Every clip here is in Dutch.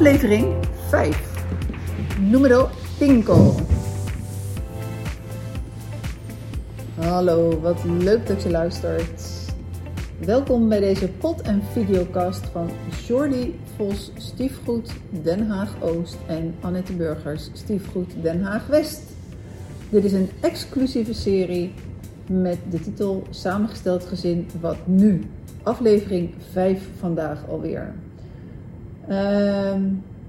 Aflevering 5. Numero 5. Hallo, wat leuk dat je luistert. Welkom bij deze pod- en videocast van Jordi Vos Stiefgoed Den Haag Oost en Annette Burgers Stiefgoed Den Haag West. Dit is een exclusieve serie met de titel Samengesteld Gezin Wat Nu. Aflevering 5 vandaag alweer. Ehm,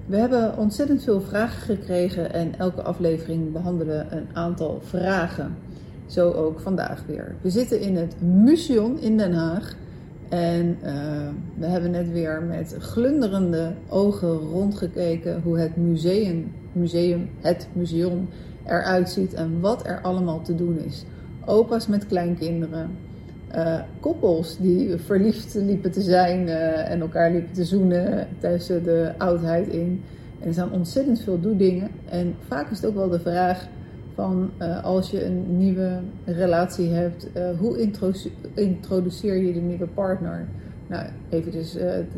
we hebben ontzettend veel vragen gekregen en elke aflevering behandelen we een aantal vragen. Zo ook vandaag weer. We zitten in het Museum in Den Haag en eh, we hebben net weer met glunderende ogen rondgekeken hoe het museum, museum, het museum eruit ziet en wat er allemaal te doen is. Opa's met kleinkinderen, uh, koppels die verliefd liepen te zijn uh, en elkaar liepen te zoenen tussen de oudheid in. En er zijn ontzettend veel doedingen. En vaak is het ook wel de vraag van uh, als je een nieuwe relatie hebt, hoe introduceer je de nieuwe partner? Nou, even dus,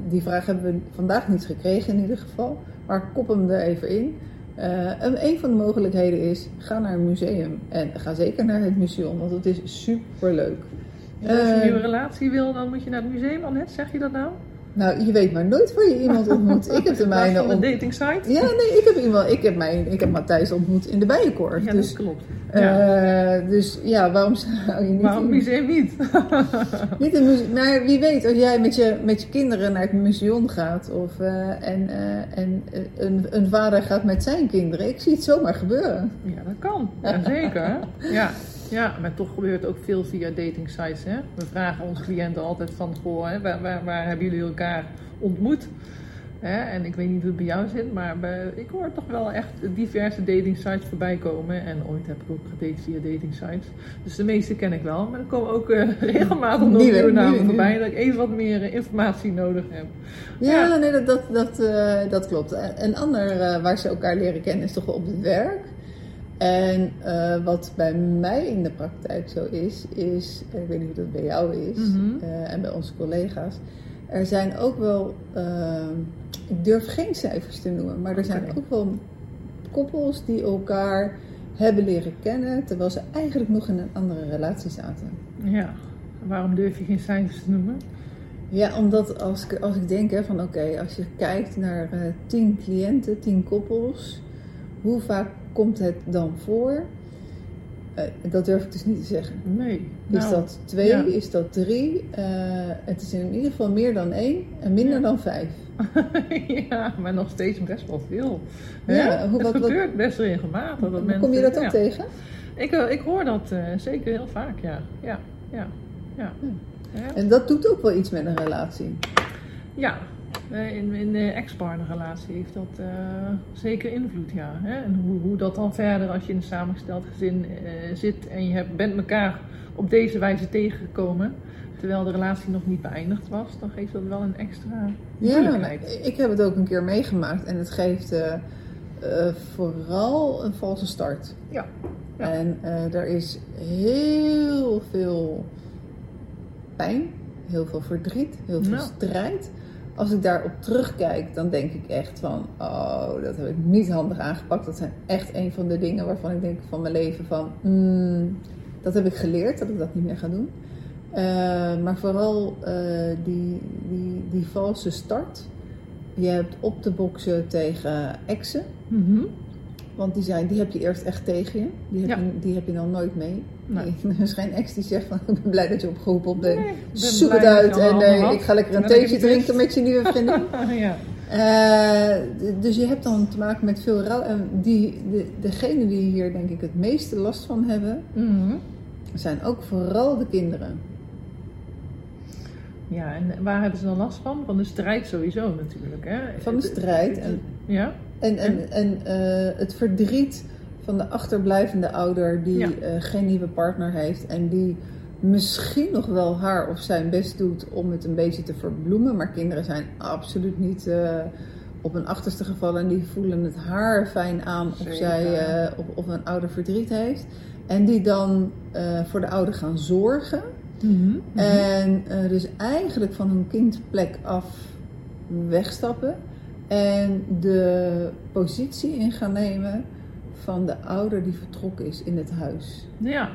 die vraag hebben we vandaag niet gekregen in ieder geval. Maar kop hem er even in. en een van de mogelijkheden is, ga naar een museum. En ga zeker naar het museum, want het is super leuk. Als je een nieuwe relatie wil, dan moet je naar het museum, Annette. Zeg je dat nou? Nou, je weet maar nooit waar je iemand ontmoet. Ik heb de mijne op... een dating site? Ja, nee, ik heb, iemand, ik heb, mijn, ik heb Matthijs ontmoet in de Bijenkorf. Ja, dus, dat klopt. Ja. Uh, dus ja, waarom zou je niet... Waarom museum niet? niet een museum, maar wie weet, als jij met je, met je kinderen naar het museum gaat... Of, uh, en, uh, en een, een vader gaat met zijn kinderen. Ik zie het zomaar gebeuren. Ja, dat kan. Ja, zeker. ja. Ja, maar toch gebeurt ook veel via dating sites. Hè? We vragen onze cliënten altijd van, goh, hè, waar, waar, waar hebben jullie elkaar ontmoet? Hè? En ik weet niet hoe het bij jou zit, maar bij, ik hoor toch wel echt diverse dating sites voorbij komen. En ooit heb ik ook gedate via dating sites. Dus de meeste ken ik wel, maar er komen ook uh, regelmatig nog nieuwe namen voorbij. Dat ik even wat meer uh, informatie nodig heb. Ja, ja. nee, dat, dat, dat, uh, dat klopt. Een ander waar ze elkaar leren kennen is toch wel op het werk. En uh, wat bij mij in de praktijk zo is, is, ik weet niet hoe dat bij jou is mm -hmm. uh, en bij onze collega's, er zijn ook wel, uh, ik durf geen cijfers te noemen, maar er zijn okay. ook wel koppels die elkaar hebben leren kennen terwijl ze eigenlijk nog in een andere relatie zaten. Ja, waarom durf je geen cijfers te noemen? Ja, omdat als ik, als ik denk hè, van oké, okay, als je kijkt naar uh, tien cliënten, tien koppels, hoe vaak komt het dan voor? Uh, dat durf ik dus niet te zeggen. Nee. Nou, is dat twee? Ja. Is dat drie? Uh, het is in ieder geval meer dan één en minder ja. dan vijf. ja, maar nog steeds best wel veel. Ja, hoe, het wat, gebeurt wat, best regelmatig. Dat mensen, kom je dat ook tegen? Ik, uh, ik hoor dat zeker heel vaak, ja. ja, ja, ja. En dat doet ook wel iets met een relatie. Ja, in, in de ex-partnerrelatie heeft dat uh, zeker invloed, ja. Hè? En hoe, hoe dat dan verder als je in een samengesteld gezin uh, zit en je hebt, bent elkaar op deze wijze tegengekomen, terwijl de relatie nog niet beëindigd was, dan geeft dat wel een extra Ja, ik heb het ook een keer meegemaakt en het geeft uh, vooral een valse start. Ja. ja. En er is heel veel pijn, heel veel verdriet, heel veel nou. strijd als ik daarop terugkijk, dan denk ik echt van, oh, dat heb ik niet handig aangepakt. Dat zijn echt een van de dingen waarvan ik denk van mijn leven van, mm, dat heb ik geleerd, dat ik dat niet meer ga doen. Uh, maar vooral uh, die, die, die valse start. Je hebt op te boksen tegen exen. Mm -hmm. Want die, zijn, die heb je eerst echt tegen je. Die heb, Ja. je, die heb je dan nooit mee. Nee. Er is geen ex die zegt van ik ben blij dat je opgeroepen bent. Nee, ik ben Zoek het uit en ik ga lekker een theetje drinken met je nieuwe vriendin. ja. Eh, dus je hebt dan te maken met veel rouw. En die, de, degene die hier denk ik het meeste last van hebben, Mhm. zijn ook vooral de kinderen. ja, en waar hebben ze dan last van? Van de strijd sowieso natuurlijk. Hè? Van de strijd en, Ja? En, en, en eh, het verdriet van de achterblijvende ouder die Ja. eh, geen nieuwe partner heeft en die misschien nog wel haar of zijn best doet om het een beetje te verbloemen. Maar kinderen zijn absoluut niet eh, op een achterste gevallen en die voelen het haar fijn aan of, Zeker. zij, of, of een ouder verdriet heeft. En die dan voor de ouder gaan zorgen. Mhm. En eh, dus eigenlijk van hun kindplek af wegstappen. En de positie in gaan nemen van de ouder die vertrokken is in het huis. Ja,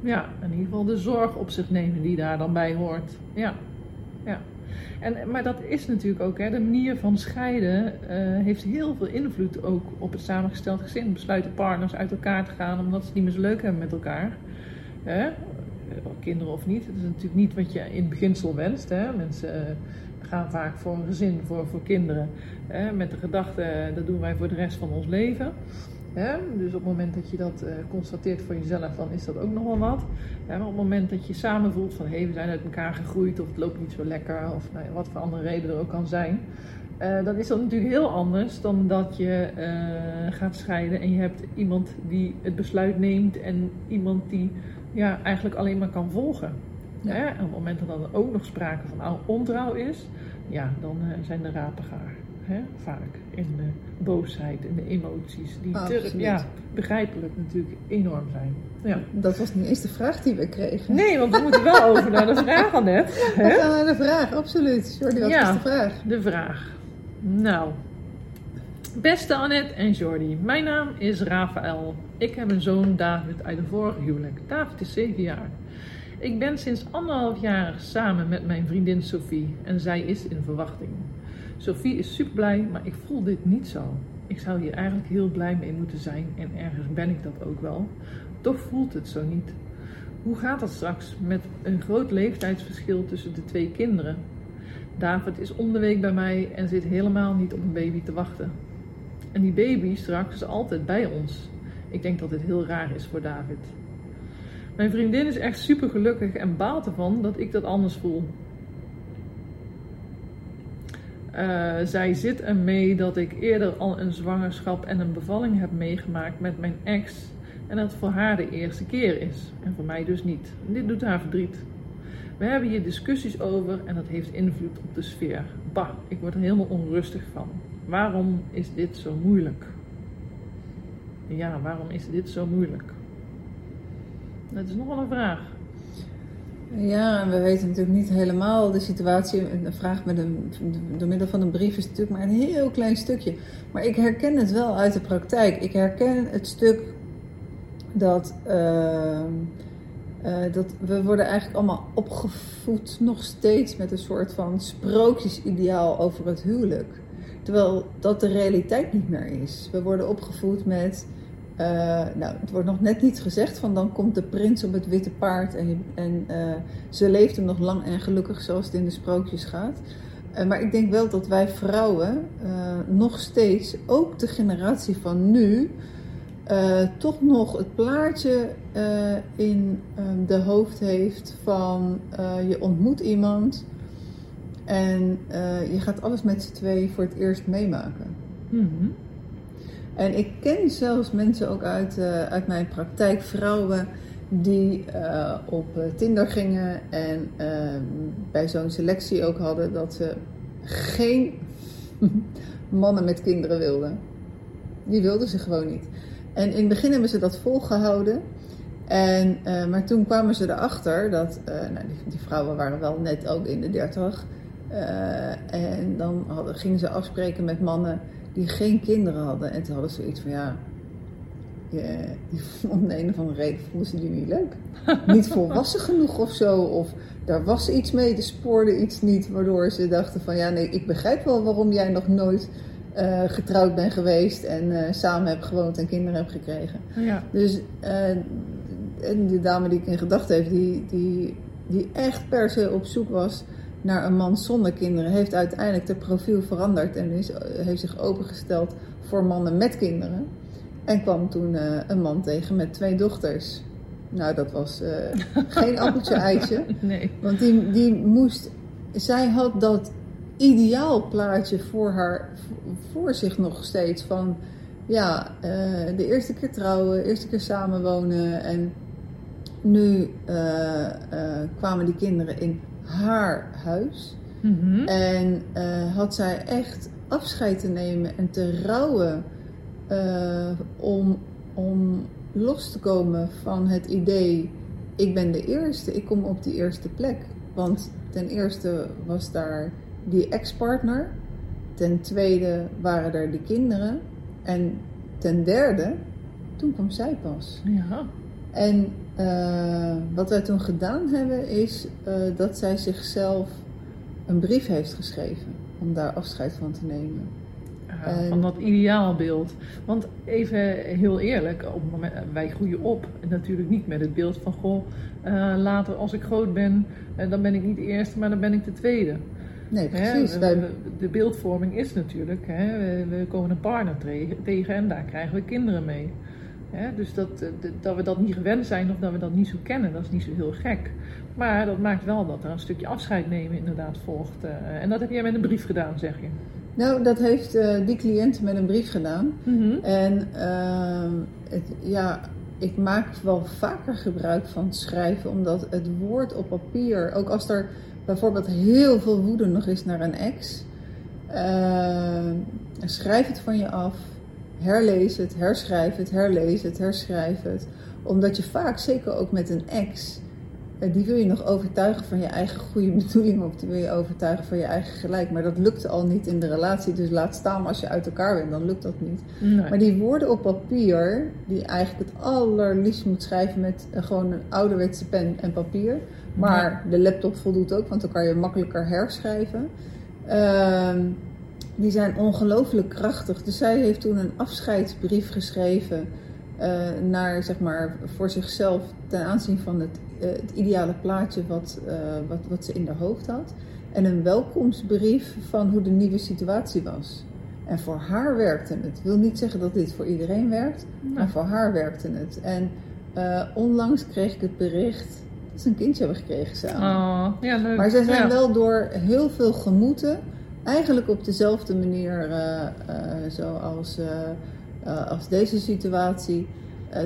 ja, in ieder geval de zorg op zich nemen die daar dan bij hoort. Ja, ja. En, maar dat is natuurlijk ook, hè, de manier van scheiden uh, heeft heel veel invloed ook op het samengesteld gezin. Besluiten partners uit elkaar te gaan omdat ze het niet meer zo leuk hebben met elkaar. Hè? Kinderen of niet. Het is natuurlijk niet wat je in beginsel wenst. Hè? Mensen uh, gaan vaak voor een gezin, voor, voor kinderen. Hè? Met de gedachte, dat doen wij voor de rest van ons leven. Dus op het moment dat je dat uh, constateert voor jezelf, dan is dat ook nog wel wat. Maar op het moment dat je samen voelt van hé, hey, we zijn uit elkaar gegroeid of het loopt niet zo lekker of nou wat voor andere reden er ook kan zijn. Uh, dan is dat natuurlijk heel anders dan dat je gaat scheiden en je hebt iemand die het besluit neemt en iemand die ja, eigenlijk alleen maar kan volgen. Ja. Hè? En op het moment dat er ook nog sprake van ontrouw is, ja, dan zijn de rapen gaar hè, vaak. In de boosheid en de emoties. Die te, ja, begrijpelijk natuurlijk enorm zijn. Ja. Dat was niet eens de vraag die we kregen. Nee, want we moeten wel over naar de vraag, net. We gaan naar de vraag, absoluut. Jordi, wat ja, is de vraag? de vraag. Nou, beste Annette en Jordi. Mijn naam is Rafael. Ik heb een zoon David uit een vorige huwelijk. David is 7 jaar. Ik ben sinds anderhalf jaar samen met mijn vriendin Sophie en zij is in verwachting. Sophie is super blij, maar ik voel dit niet zo. Ik zou hier eigenlijk heel blij mee moeten zijn en ergens ben ik dat ook wel. Toch voelt het zo niet. Hoe gaat dat straks met een groot leeftijdsverschil tussen de twee kinderen? David is om bij mij en zit helemaal niet op een baby te wachten. En die baby straks is altijd bij ons. Ik denk dat dit heel raar is voor David. Mijn vriendin is echt super gelukkig en baalt ervan dat ik dat anders voel. Uh, zij zit ermee dat ik eerder al een zwangerschap en een bevalling heb meegemaakt met mijn ex. En dat voor haar de eerste keer is. En voor mij dus niet. dit doet haar verdriet. We hebben hier discussies over en dat heeft invloed op de sfeer. Bah, ik word er helemaal onrustig van. Waarom is dit zo moeilijk? Ja, waarom is dit zo moeilijk? Dat is nogal een vraag. Ja, en we weten natuurlijk niet helemaal de situatie. Een vraag met een, door middel van een brief is natuurlijk maar een heel klein stukje. Maar ik herken het wel uit de praktijk. Ik herken het stuk dat, uh, uh, dat we worden eigenlijk allemaal opgevoed nog steeds met een soort van sprookjesideaal over het huwelijk. Terwijl dat de realiteit niet meer is. We worden opgevoed met uh, nou, het wordt nog net niet gezegd van dan komt de prins op het witte paard en, en uh, ze leeft hem nog lang en gelukkig zoals het in de sprookjes gaat. Uh, maar ik denk wel dat wij vrouwen nog steeds, ook de generatie van nu, toch nog het plaatje in de hoofd heeft van je ontmoet iemand en je gaat alles met z'n twee voor het eerst meemaken. Mm. En ik ken zelfs mensen ook uit, uh, uit mijn praktijk, vrouwen die uh, op eh, Tinder gingen en bij zo'n selectie ook hadden dat ze geen mannen met kinderen wilden. Die wilden ze gewoon niet. En in het begin hebben ze dat volgehouden. En, maar toen kwamen ze erachter dat nou, die, die, vrouwen waren wel net ook in de dertig. en dan hadden, gingen ze afspreken met mannen die geen kinderen hadden. En toen hadden ze iets van ja, die, om de een of andere reden vonden ze die niet leuk. niet volwassen genoeg of zo. Of daar was iets mee, de spoorde iets niet. Waardoor ze dachten van ja, nee, ik begrijp wel waarom jij nog nooit uh, getrouwd bent geweest. En uh, samen hebt gewoond en kinderen hebt gekregen. Ja. Dus uh, en de dame die ik in gedachten heb, die, die, die echt per se op zoek was naar een man zonder kinderen, heeft uiteindelijk de profiel veranderd en is, heeft zich opengesteld voor mannen met kinderen. En kwam toen uh, een man tegen met twee dochters. Nou, dat was uh, geen appeltje eitje. Nee. Want die, die moest. Zij had dat ideaalplaatje voor haar voor zich nog steeds. Van ja, uh, de eerste keer trouwen, de eerste keer samenwonen. En nu kwamen die kinderen in haar huis. Mhm. En uh, had zij echt afscheid te nemen en te rouwen uh, om, om los te komen van het idee: ik ben de eerste, ik kom op die eerste plek. Want ten eerste was daar die ex-partner. ten tweede waren er de kinderen. En ten derde, toen kwam zij pas. Ja. En eh, wat wij toen gedaan hebben, is eh, dat zij zichzelf een brief heeft geschreven om daar afscheid van te nemen. Ja, En- Van dat ideaalbeeld. Want even heel eerlijk, op het moment, wij groeien op. Natuurlijk niet met het beeld van, goh, eh, later als ik groot ben, dan ben ik niet de eerste, maar dan ben ik de tweede. Nee, precies. Wij, de beeldvorming is natuurlijk, hè, we, komen een partner tegen en daar krijgen we kinderen mee. Dus dat, eh, dat we dat niet gewend zijn of dat we dat niet zo kennen, dat is niet zo heel gek. Maar dat maakt wel dat er een stukje afscheid nemen inderdaad volgt. eh, en dat heb jij met een brief gedaan, zeg je. nou, dat heeft eh, die cliënt met een brief gedaan. En ehm, het, ja, ik maak wel vaker gebruik van schrijven, omdat het woord op papier, ook als er bijvoorbeeld heel veel woede nog is naar een ex, ehm, schrijf het van je af, herlees het, herschrijf het, herlees het, herschrijf het. Omdat je vaak, zeker ook met een ex, eh, die wil je nog overtuigen van je eigen goede bedoeling of die wil je overtuigen van je eigen gelijk. Maar dat lukt al niet in de relatie, dus laat staan als je uit elkaar bent, dan lukt dat niet. Nee. Maar die woorden op papier, die je eigenlijk het allerliefst moet schrijven met eh, gewoon een ouderwetse pen en papier. Maar de laptop voldoet ook, want dan kan je makkelijker herschrijven. Ehm, die zijn ongelooflijk krachtig. Dus zij heeft toen een afscheidsbrief geschreven eh, naar, zeg maar, voor zichzelf ten aanzien van het, eh, het ideale plaatje wat, eh, wat, wat ze in haar hoofd had. En een welkomstbrief van hoe de nieuwe situatie was. En voor haar werkte het. Ik wil niet zeggen dat dit voor iedereen werkt, maar voor haar werkte het. En onlangs kreeg ik het bericht dat ze een kindje hebben gekregen samen. Oh, ja, leuk. Maar ze zijn Ja. wel door heel veel gemoeten, eigenlijk op dezelfde manier eh, eh, zoals eh, als deze situatie,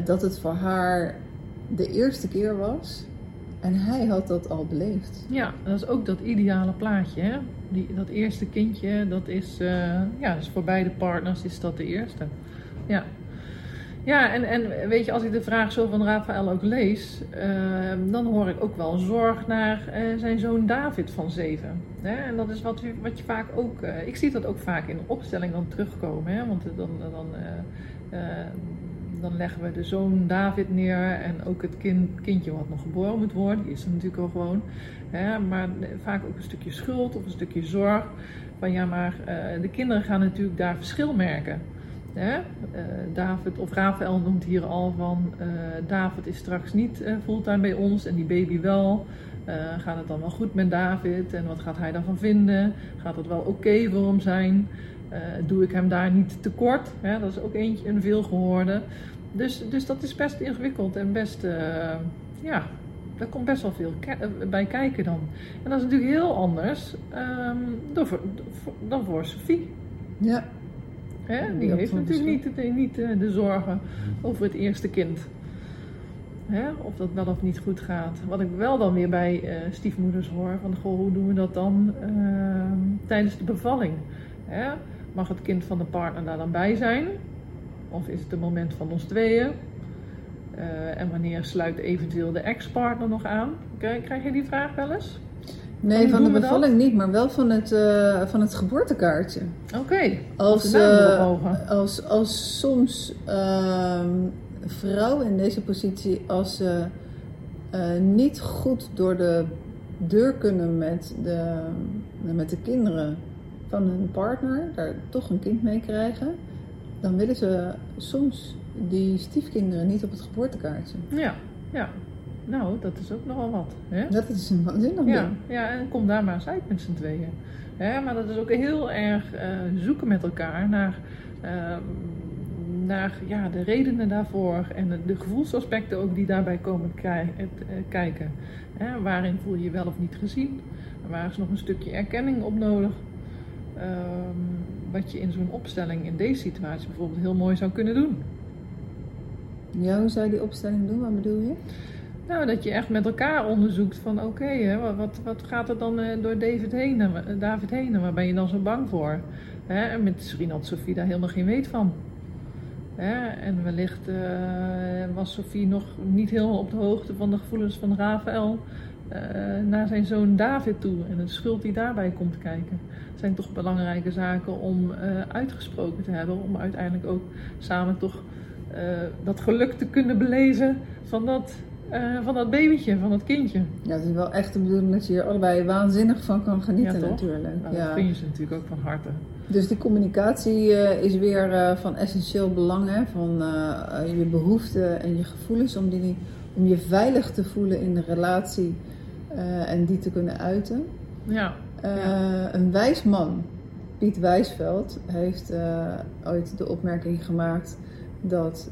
dat het voor haar de eerste keer was. En hij had dat al beleefd. Ja, dat is ook dat ideale plaatje. Hè? Die, dat eerste kindje, dat is, ja, dus voor beide partners is dat de eerste. Ja, ja en, en weet je, als ik de vraag zo van Rafael ook lees, eh, dan hoor ik ook wel zorg naar eh, zijn zoon David van zeven. Hè? En dat is wat, wat je vaak ook, eh, ik zie dat ook vaak in de opstelling dan terugkomen. Hè? Want dan, dan, eh, dan leggen we de zoon David neer en ook het kind, kindje wat nog geboren moet worden, die is er natuurlijk al gewoon. Hè? Maar vaak ook een stukje schuld of een stukje zorg. Van ja, maar de kinderen gaan natuurlijk daar verschil merken. Hè? Eh, David of Rafael noemt hier al van eh, David is straks niet eh, fulltime bij ons en die baby wel. Gaat het dan wel goed met David en wat gaat hij daarvan vinden? Gaat het wel oké voor hem zijn? Doe ik hem daar niet tekort? Hè? Dat is ook eentje een veelgehoorde. Dus, dus dat is best ingewikkeld en best, ja, daar komt best wel veel bij kijken dan. En dat is natuurlijk heel anders ehm, dan, voor, dan voor Sophie. Ja, Hè? Die heeft natuurlijk niet, de, niet eh, de zorgen over het eerste kind. Hè? Of dat wel of niet goed gaat. Wat ik wel dan weer bij eh, stiefmoeders hoor: van goh, hoe doen we dat dan ehm, tijdens de bevalling? Hè? Mag het kind van de partner daar dan bij zijn? Of is het een moment van ons tweeën? Eh, en wanneer sluit eventueel de ex-partner nog aan? Krijg, krijg je die vraag wel eens? Nee, van de bevalling niet, maar wel van het, eh, van het geboortekaartje. Oké, Als, mogen. als, als soms ehm, vrouwen in deze positie, als ze eh, niet goed door de deur kunnen met de, met de kinderen van hun partner, daar toch een kind mee krijgen, dan willen ze soms die stiefkinderen niet op het geboortekaartje. Ja, ja. Nou, dat is ook nogal wat. Hè? Dat is een waanzinnig Ja, ding. ja, en kom daar maar eens uit met z'n tweeën. Hè, maar dat is ook heel erg eh, zoeken met elkaar naar, ehm, naar ja, de redenen daarvoor en de, de gevoelsaspecten ook die daarbij komen krij- eh, kijken. Hè, waarin voel je je wel of niet gezien? Waar is nog een stukje erkenning op nodig? Ehm, wat je in zo'n opstelling in deze situatie bijvoorbeeld heel mooi zou kunnen doen. Ja, hoe zou je die opstelling doen? Wat bedoel je? Nou, dat je echt met elkaar onderzoekt van oké, wat, wat gaat er dan eh, door David heen, en David heen en waar ben je dan zo bang voor? En misschien had Sofie daar helemaal geen weet van. En wellicht eh, was Sofie nog niet helemaal op de hoogte van de gevoelens van Rafael. naar zijn zoon David toe en de schuld die daarbij komt kijken. Zijn toch belangrijke zaken om uitgesproken te hebben, om uiteindelijk ook samen toch dat geluk te kunnen beleven van dat uh, van dat babytje, van dat kindje. Ja, het is wel echt de bedoeling dat je er allebei waanzinnig van kan genieten ja, natuurlijk. Nou, ja. Dat vind je ze natuurlijk ook van harte. Dus die communicatie uh, is weer uh, van essentieel belang, hè? van je behoeften en je gevoelens om, die, om je veilig te voelen in de relatie en die te kunnen uiten. Ja. ja. Een wijs man, Piet Wijsveld, heeft ooit de opmerking gemaakt dat,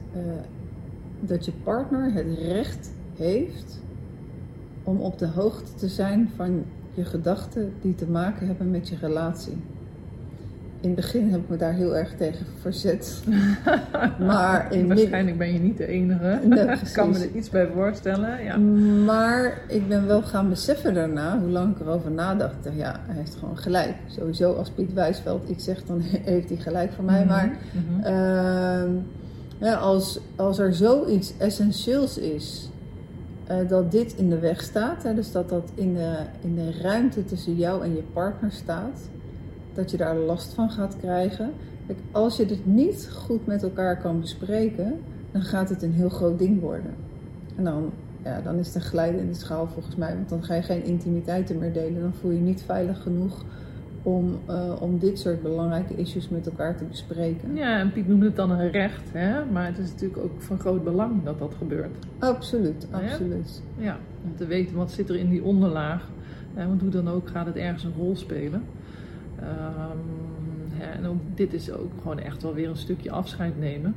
dat je partner het recht heeft om op de hoogte te zijn van je gedachten die te maken hebben met je relatie. In het begin heb ik me daar heel erg tegen verzet. maar in Waarschijnlijk ben je niet de enige. ik kan me er iets bij voorstellen. Ja. Maar ik ben wel gaan beseffen daarna, hoe lang ik erover nadacht. Ja, hij heeft gewoon gelijk. Sowieso als Piet Wijsveld iets zegt, dan heeft hij gelijk voor mij. Mhm, maar mhm. Ehm, ja, als, als er zoiets essentieels is uh, dat dit in de weg staat. Hè, dus dat dat in de, in de ruimte tussen jou en je partner staat. Dat je daar last van gaat krijgen. Kijk, als je dit niet goed met elkaar kan bespreken, dan gaat het een heel groot ding worden. En dan, ja, dan is een glijden in de schaal volgens mij. Want dan ga je geen intimiteiten meer delen. Dan voel je je niet veilig genoeg om, uh, om dit soort belangrijke issues met elkaar te bespreken. Ja, en Piet noemde het dan een recht, hè? maar het is natuurlijk ook van groot belang dat dat gebeurt. Absoluut, absoluut. Ja, om te weten wat zit er in die onderlaag. Hè? Want hoe dan ook gaat het ergens een rol spelen. Um, en ook dit is ook gewoon echt wel weer een stukje afscheid nemen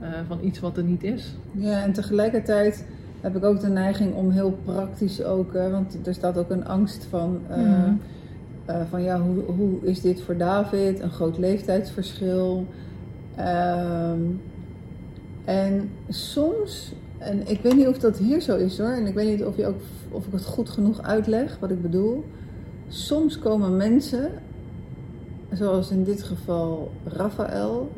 uh, van iets wat er niet is. Ja, en tegelijkertijd heb ik ook de neiging om heel praktisch ook, want er staat ook een angst van. Uh, mm uh, van ja, hoe, hoe is dit voor David? Een groot leeftijdsverschil. Ehm, en soms, en ik weet niet of dat hier zo is hoor, en ik weet niet of, je ook, of ik het goed genoeg uitleg wat ik bedoel. Soms komen mensen, zoals in dit geval Raphaël,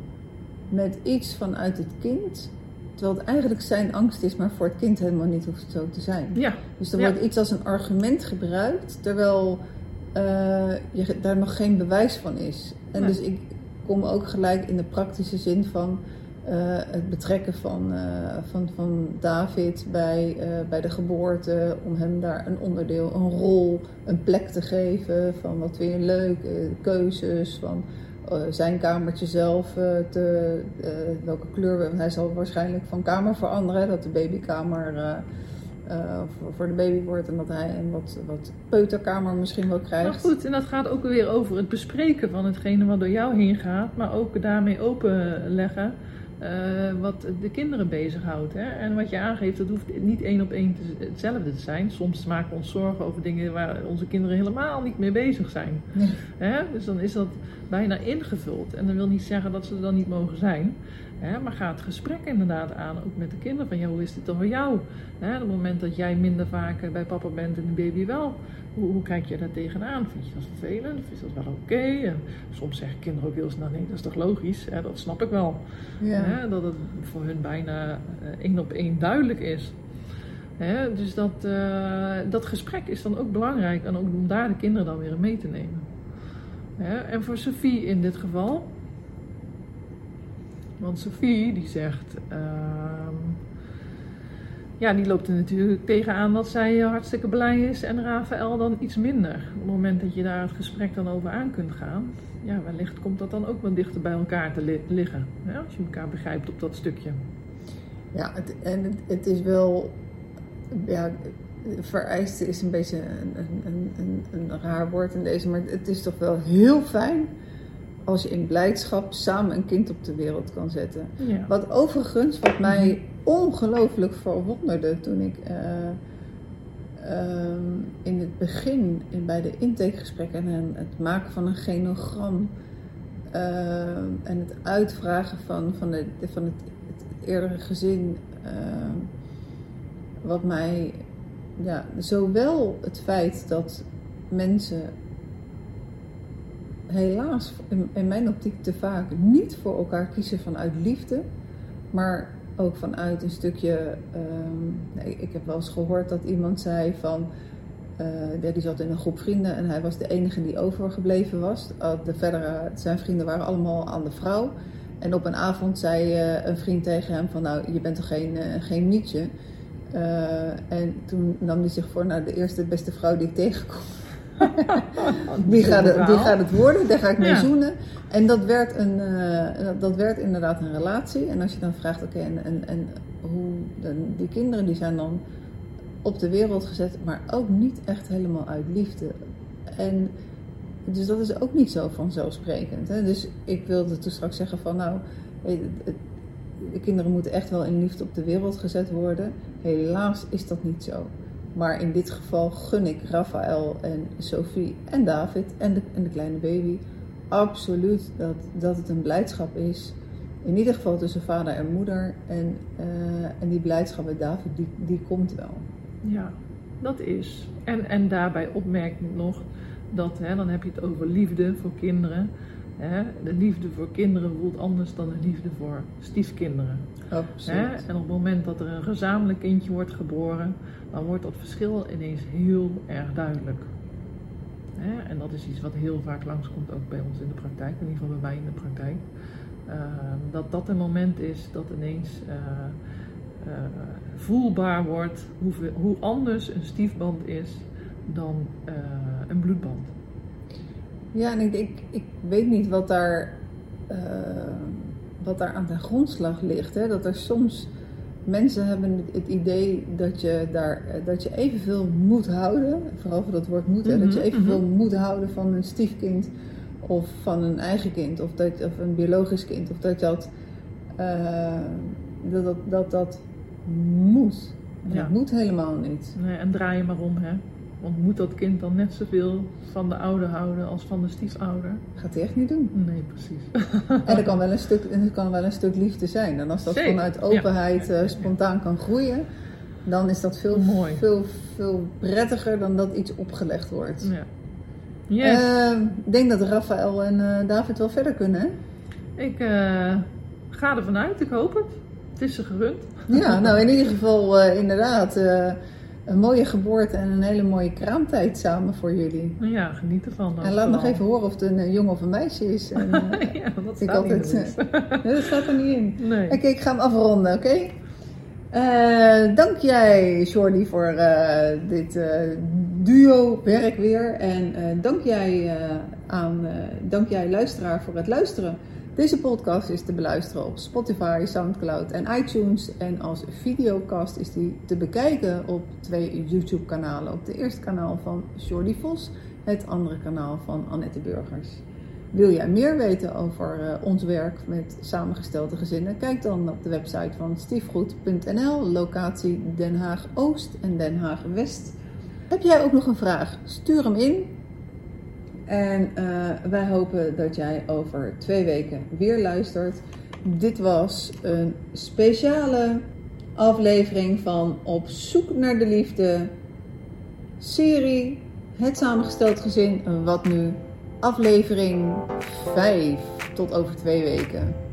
met iets vanuit het kind. Terwijl het eigenlijk zijn angst is, maar voor het kind helemaal niet hoeft zo te zijn. Ja. Dus er wordt iets als een argument gebruikt, terwijl uh, je, daar nog geen bewijs van is. En dus ik kom ook gelijk in de praktische zin van uh, het betrekken van, uh, van, van David bij, bij de geboorte, om hem daar een onderdeel, een rol, een plek te geven van wat weer leuk, keuzes van zijn kamertje zelf, te, welke kleur, hij zal waarschijnlijk van kamer veranderen, dat de babykamer uh, voor, voor, de baby wordt en dat hij een wat, wat peuterkamer misschien wel krijgt. Maar goed, en dat gaat ook weer over het bespreken van hetgene wat door jou heen gaat, maar ook daarmee openleggen uh, wat de kinderen bezighoudt. Hè? En wat je aangeeft, dat hoeft niet één op één hetzelfde te zijn. Soms maken we ons zorgen over dingen waar onze kinderen helemaal niet mee bezig zijn. Hè? Dus dan is dat bijna ingevuld. En dat wil niet zeggen dat ze er dan niet mogen zijn. Maar ga het gesprek inderdaad aan, ook met de kinderen. Van ja, hoe is dit dan voor jou? Op het moment dat jij minder vaak bij papa bent en de baby wel. Hoe, hoe kijk je daar tegenaan? Vind je dat vervelend? Vind je dat wel oké? Soms zeggen kinderen ook heel snel, nee, dat is toch logisch? Dat snap ik wel. Ja. Dat het voor hun bijna uh, één op één duidelijk is. Dus dat, uh, dat gesprek is dan ook belangrijk. En ook om daar de kinderen dan weer mee te nemen. en voor Sophie in dit geval want Sophie die zegt, uh, ja, die loopt er natuurlijk tegenaan dat zij hartstikke blij is en Rafael dan iets minder. Op het moment dat je daar het gesprek dan over aan kunt gaan, ja, wellicht komt dat dan ook wel dichter bij elkaar te liggen. als je elkaar begrijpt op dat stukje. Ja, het, en het, is wel, ja, vereiste is een beetje een, een, een, een raar woord in deze, maar het is toch wel heel fijn als je in blijdschap samen een kind op de wereld kan zetten. Wat overigens, wat mij ongelooflijk verwonderde toen ik uh, in het begin in, bij de intakegesprekken en het maken van een genogram uh, en het uitvragen van, van, de, van het, het, eerdere gezin, wat mij ja, zowel het feit dat mensen helaas in, mijn optiek te vaak niet voor elkaar kiezen vanuit liefde, maar ook vanuit een stukje. Um, nee, ik heb wel eens gehoord dat iemand zei van. uh, die zat in een groep vrienden en hij was de enige die overgebleven was. De verdere, zijn vrienden waren allemaal aan de vrouw. En op een avond zei uh, een vriend tegen hem van nou, je bent toch geen, geen mietje? en toen nam hij zich voor, nou de eerste beste vrouw die ik tegenkom. die, gaat het, die gaat het worden, daar ga ik mee ja. zoenen. En dat werd, een, dat werd inderdaad een relatie. En als je dan vraagt, oké, okay, en, en, en hoe, dan, die kinderen die zijn dan op de wereld gezet, maar ook niet echt helemaal uit liefde. En dus dat is ook niet zo vanzelfsprekend. Hè? Dus ik wilde toen straks zeggen van nou, de kinderen moeten echt wel in liefde op de wereld gezet worden. Helaas is dat niet zo. Maar in dit geval gun ik Rafael en Sophie en David en de, en de kleine baby absoluut dat, dat het een blijdschap is. In ieder geval tussen vader en moeder. En, uh, en die blijdschap bij David, die, die komt wel. Ja, dat is. En, en daarbij opmerking nog dat, hè, dan heb je het over liefde voor kinderen. Hè, de liefde voor kinderen voelt anders dan de liefde voor stiefkinderen. Absoluut. Hè, en op het moment dat er een gezamenlijk kindje wordt geboren, dan wordt dat verschil ineens heel erg duidelijk. Hè, en dat is iets wat heel vaak langskomt ook bij ons in de praktijk, in ieder geval bij mij in de praktijk. Uh, dat dat een moment is dat ineens uh, uh, voelbaar wordt hoe, hoe, anders een stiefband is dan uh, een bloedband. Ja, en ik, ik, ik weet niet wat daar, uh, wat daar aan de grondslag ligt. Hè? Dat er soms mensen hebben het idee dat je, daar, dat je evenveel moet houden, vooral voor dat woord moet, mm -hmm, dat je evenveel mm -hmm. moet houden van een stiefkind of van een eigen kind of, dat, of een biologisch kind. Of dat dat, uh, dat, dat, dat, dat moet. Dat ja. moet helemaal niet. Nee, en draai je maar om, hè. Want moet dat kind dan net zoveel van de ouder houden als van de stiefouder? Gaat hij echt niet doen. Nee, precies. en er kan wel een stuk, er kan wel een stuk liefde zijn. En als dat Zeker. vanuit openheid ja. uh, spontaan kan groeien, dan is dat veel, Mooi. veel, veel prettiger dan dat iets opgelegd wordt. Ja. Yes. Uh, ik denk dat Rafael en uh, David wel verder kunnen, hè? Ik ga er vanuit, ik hoop het. Het is ze gerund. Ja, nou in ieder geval inderdaad een mooie geboorte en een hele mooie kraamtijd samen voor jullie. Ja, geniet ervan. En laat nog even horen of het een jongen of een meisje is. En, uh, ja, dat staat ik altijd, nee, dat staat er niet in. Nee. Oké, okay, ik ga hem afronden, oké? Okay? dank jij, Jordi, voor dit duo werk weer. En dank, jij, aan, dank jij, luisteraar, voor het luisteren. Deze podcast is te beluisteren op Spotify, Soundcloud en iTunes. En als videocast is die te bekijken op twee YouTube-kanalen. Op het eerste kanaal van Jordi Vos, het andere kanaal van Annette Burgers. Wil jij meer weten over uh, ons werk met samengestelde gezinnen? Kijk dan op de website van stiefgoed.nl, locatie Den Haag Oost en Den Haag West. Heb jij ook nog een vraag? Stuur hem in en uh, wij hopen dat jij over twee weken weer luistert. Dit was een speciale aflevering van Op zoek naar de liefde. Serie Het samengesteld gezin. Wat nu? Aflevering 5. Tot over twee weken.